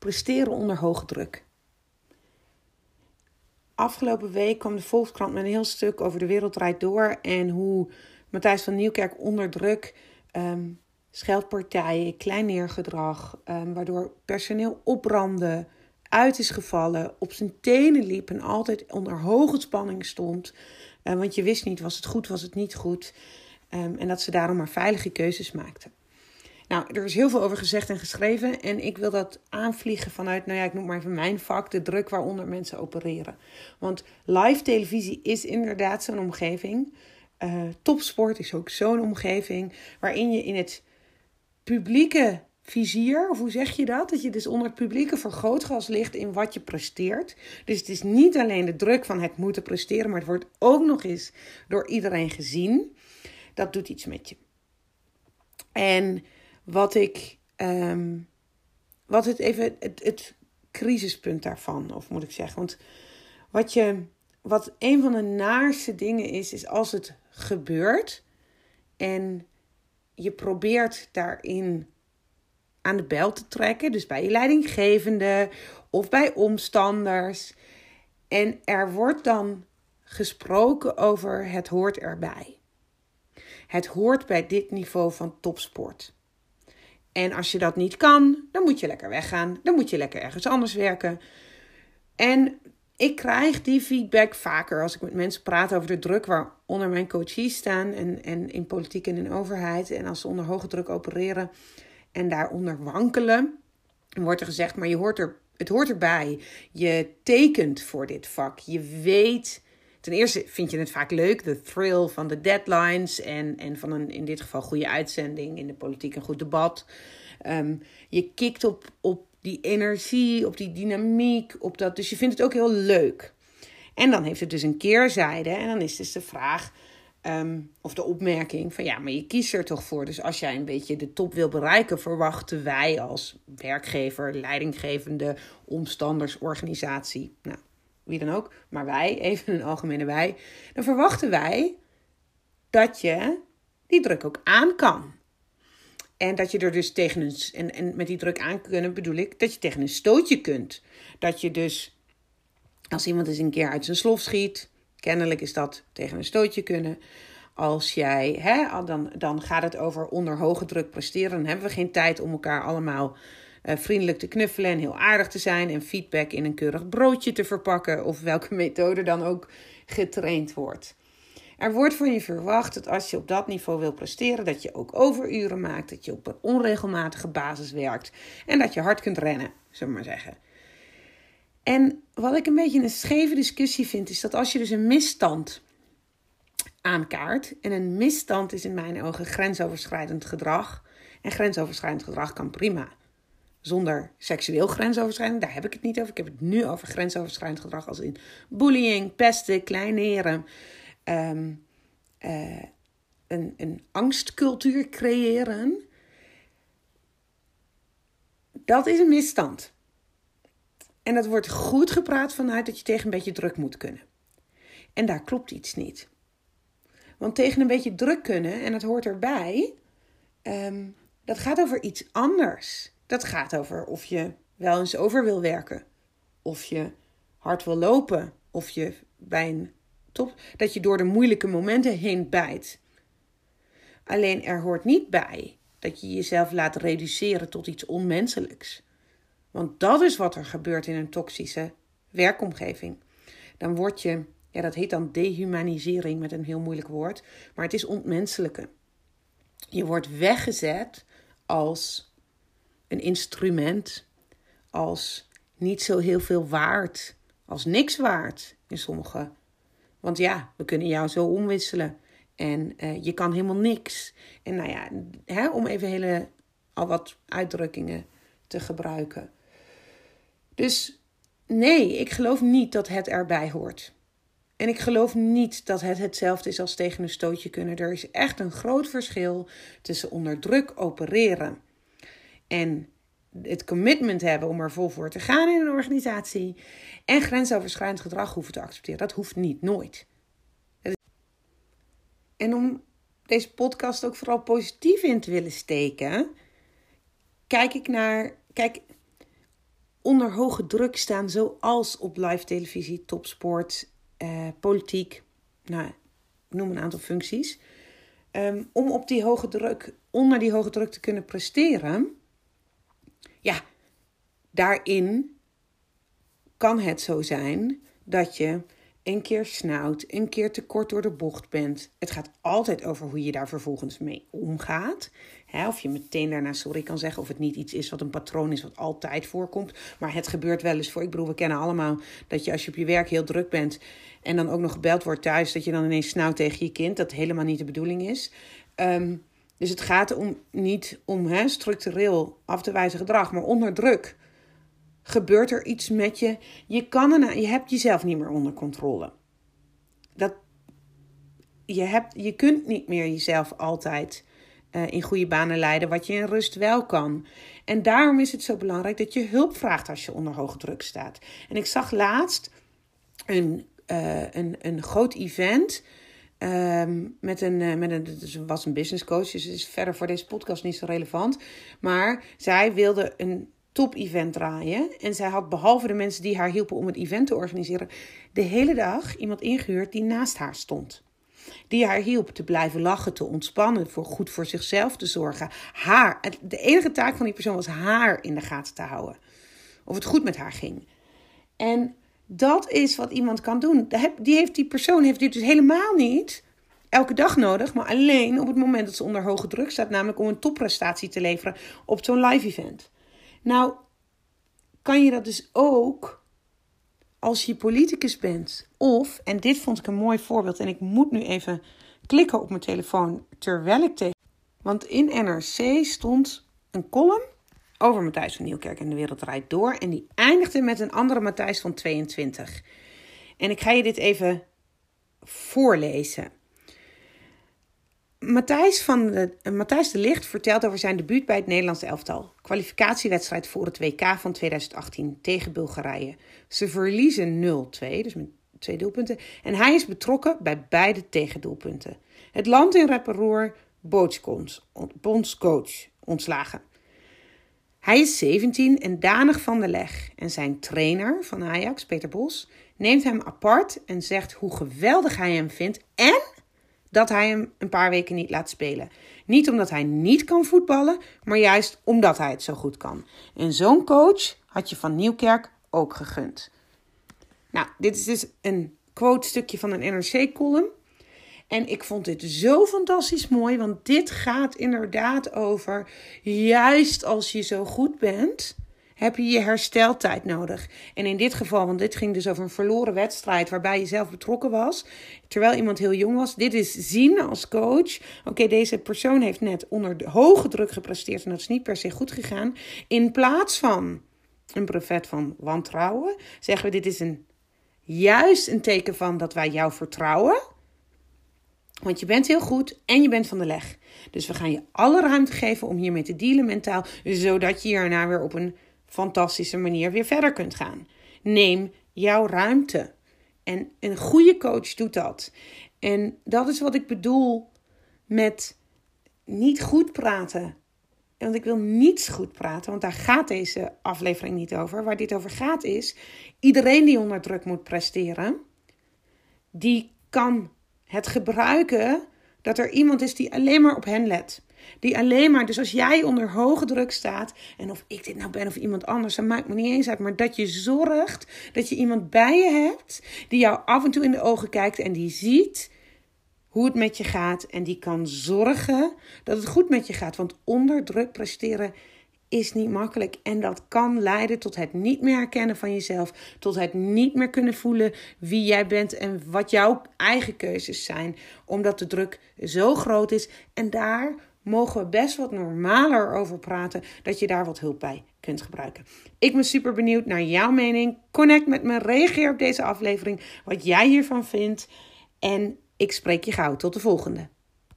presteren onder hoge druk. Afgelopen week kwam de Volkskrant met een heel stuk over de wereld draait door en hoe Matthijs van Nieuwkerk onder druk um, scheldpartijen, kleineergedrag, um, waardoor personeel opbrandde, uit is gevallen, op zijn tenen liep en altijd onder hoge spanning stond. Uh, want je wist niet, was het goed, was het niet goed. Um, en dat ze daarom maar veilige keuzes maakten. Nou, er is heel veel over gezegd en geschreven. En ik wil dat aanvliegen vanuit, nou ja, ik noem maar even mijn vak, de druk waaronder mensen opereren. Want live televisie is inderdaad zo'n omgeving. Uh, topsport is ook zo'n omgeving waarin je in het publieke vizier, of hoe zeg je dat? Dat je dus onder het publieke vergrootglas ligt in wat je presteert. Dus het is niet alleen de druk van het moeten presteren, maar het wordt ook nog eens door iedereen gezien. Dat doet iets met je. En wat ik, um, wat het even, het, het crisispunt daarvan, of moet ik zeggen. Want wat je, wat een van de naarste dingen is, is als het gebeurt en je probeert daarin aan de bel te trekken, dus bij je leidinggevende of bij omstanders. En er wordt dan gesproken over het hoort erbij. Het hoort bij dit niveau van topsport. En als je dat niet kan, dan moet je lekker weggaan. Dan moet je lekker ergens anders werken. En ik krijg die feedback vaker als ik met mensen praat over de druk waaronder mijn coaches staan. En, en in politiek en in overheid. En als ze onder hoge druk opereren en daaronder wankelen. wordt er gezegd, maar je hoort er, het hoort erbij. Je tekent voor dit vak. Je weet. Ten eerste vind je het vaak leuk, de thrill van de deadlines en, en van een in dit geval goede uitzending in de politiek, een goed debat. Um, je kikt op, op die energie, op die dynamiek, op dat. Dus je vindt het ook heel leuk. En dan heeft het dus een keerzijde. En dan is dus de vraag um, of de opmerking van ja, maar je kiest er toch voor. Dus als jij een beetje de top wil bereiken, verwachten wij als werkgever, leidinggevende, omstandersorganisatie, nou, wie dan ook, maar wij, even een algemene wij, dan verwachten wij dat je die druk ook aan kan. En dat je er dus tegen een. En, en met die druk aan kunnen bedoel ik dat je tegen een stootje kunt. Dat je dus. Als iemand eens een keer uit zijn slof schiet. Kennelijk is dat tegen een stootje kunnen. Als jij. Hè, dan, dan gaat het over onder hoge druk presteren. Dan hebben we geen tijd om elkaar allemaal. Uh, vriendelijk te knuffelen en heel aardig te zijn en feedback in een keurig broodje te verpakken of welke methode dan ook getraind wordt. Er wordt van je verwacht dat als je op dat niveau wil presteren, dat je ook overuren maakt, dat je op een onregelmatige basis werkt en dat je hard kunt rennen, zullen we maar zeggen. En wat ik een beetje een scheve discussie vind, is dat als je dus een misstand aankaart, en een misstand is in mijn ogen grensoverschrijdend gedrag, en grensoverschrijdend gedrag kan prima zonder seksueel grensoverschrijdend. Daar heb ik het niet over. Ik heb het nu over grensoverschrijdend gedrag als in bullying, pesten, kleineren, um, uh, een, een angstcultuur creëren, dat is een misstand. En dat wordt goed gepraat vanuit dat je tegen een beetje druk moet kunnen. En daar klopt iets niet. Want tegen een beetje druk kunnen, en dat hoort erbij, um, dat gaat over iets anders. Dat gaat over of je wel eens over wil werken, of je hard wil lopen, of je bij een Top, dat je door de moeilijke momenten heen bijt. Alleen er hoort niet bij dat je jezelf laat reduceren tot iets onmenselijks. Want dat is wat er gebeurt in een toxische werkomgeving. Dan word je, ja, dat heet dan dehumanisering met een heel moeilijk woord, maar het is ontmenselijke. Je wordt weggezet als een instrument, als niet zo heel veel waard, als niks waard in sommige want ja, we kunnen jou zo omwisselen. En uh, je kan helemaal niks. En nou ja, hè, om even hele, al wat uitdrukkingen te gebruiken. Dus nee, ik geloof niet dat het erbij hoort. En ik geloof niet dat het hetzelfde is als tegen een stootje kunnen. Er is echt een groot verschil tussen onder druk opereren en het commitment hebben om er vol voor te gaan in een organisatie en grensoverschrijdend gedrag hoeven te accepteren. Dat hoeft niet, nooit. En om deze podcast ook vooral positief in te willen steken, kijk ik naar. Kijk, onder hoge druk staan, zoals op live televisie, topsport, eh, politiek, nou, ik noem een aantal functies. Ehm, om op die hoge druk, onder die hoge druk te kunnen presteren, ja, daarin kan het zo zijn dat je een keer snauwt, een keer te kort door de bocht bent. Het gaat altijd over hoe je daar vervolgens mee omgaat. of je meteen daarna sorry kan zeggen, of het niet iets is wat een patroon is wat altijd voorkomt. Maar het gebeurt wel eens voor. Ik bedoel, we kennen allemaal dat je als je op je werk heel druk bent en dan ook nog gebeld wordt thuis, dat je dan ineens snauwt tegen je kind. Dat helemaal niet de bedoeling is. Ehm, dus het gaat om, niet om he, structureel af te wijzen gedrag, maar onder druk gebeurt er iets met je. Je, kan er, je hebt jezelf niet meer onder controle. Dat, je, hebt, je kunt niet meer jezelf altijd uh, in goede banen leiden, wat je in rust wel kan. En daarom is het zo belangrijk dat je hulp vraagt als je onder hoge druk staat. En ik zag laatst een, uh, een, een groot event. Um, met een, uh, met een, was een business coach, dus is verder voor deze podcast niet zo relevant. Maar zij wilde een top-event draaien. En zij had behalve de mensen die haar hielpen om het event te organiseren, de hele dag iemand ingehuurd die naast haar stond. Die haar hielp te blijven lachen, te ontspannen, voor goed voor zichzelf te zorgen. Haar, de enige taak van die persoon was haar in de gaten te houden. Of het goed met haar ging. En dat is wat iemand kan doen. Die, heeft, die persoon heeft dit dus helemaal niet elke dag nodig, maar alleen op het moment dat ze onder hoge druk staat, namelijk om een topprestatie te leveren op zo'n live event. Nou, kan je dat dus ook als je politicus bent. Of, en dit vond ik een mooi voorbeeld, en ik moet nu even klikken op mijn telefoon terwijl ik tegen. Want in NRC stond een column over Matthijs van Nieuwkerk en de wereld rijdt door. En die eindigde met een andere Matthijs van 22. En ik ga je dit even voorlezen. Matthijs, van de, Matthijs de Licht vertelt over zijn debuut bij het Nederlandse elftal. Kwalificatiewedstrijd voor het WK van 2018 tegen Bulgarije. Ze verliezen 0-2, dus met twee doelpunten. En hij is betrokken bij beide tegendoelpunten. Het land in Rapperoer, bondscoach, ontslagen. Hij is 17 en danig van de leg. En zijn trainer van Ajax, Peter Bos, neemt hem apart en zegt hoe geweldig hij hem vindt en dat hij hem een paar weken niet laat spelen. Niet omdat hij niet kan voetballen, maar juist omdat hij het zo goed kan. En zo'n coach had je van Nieuwkerk ook gegund. Nou, dit is dus een quote stukje van een NRC-column. En ik vond dit zo fantastisch mooi, want dit gaat inderdaad over juist als je zo goed bent, heb je je hersteltijd nodig. En in dit geval, want dit ging dus over een verloren wedstrijd waarbij je zelf betrokken was, terwijl iemand heel jong was. Dit is zien als coach. Oké, deze persoon heeft net onder de hoge druk gepresteerd en dat is niet per se goed gegaan. In plaats van een brevet van wantrouwen, zeggen we dit is een juist een teken van dat wij jou vertrouwen. Want je bent heel goed en je bent van de leg. Dus we gaan je alle ruimte geven om hiermee te dealen mentaal, zodat je hierna weer op een fantastische manier weer verder kunt gaan. Neem jouw ruimte. En een goede coach doet dat. En dat is wat ik bedoel met niet goed praten. Want ik wil niets goed praten, want daar gaat deze aflevering niet over. Waar dit over gaat is, iedereen die onder druk moet presteren, die kan het gebruiken dat er iemand is die alleen maar op hen let. Die alleen maar, dus als jij onder hoge druk staat, en of ik dit nou ben of iemand anders, dat maakt me niet eens uit, maar dat je zorgt dat je iemand bij je hebt die jou af en toe in de ogen kijkt en die ziet hoe het met je gaat en die kan zorgen dat het goed met je gaat. Want onder druk presteren is niet makkelijk en dat kan leiden tot het niet meer herkennen van jezelf, tot het niet meer kunnen voelen wie jij bent en wat jouw eigen keuzes zijn, omdat de druk zo groot is en daar mogen we best wat normaler over praten, dat je daar wat hulp bij kunt gebruiken. Ik ben super benieuwd naar jouw mening. Connect met me, reageer op deze aflevering, wat jij hiervan vindt. En ik spreek je gauw. Tot de volgende.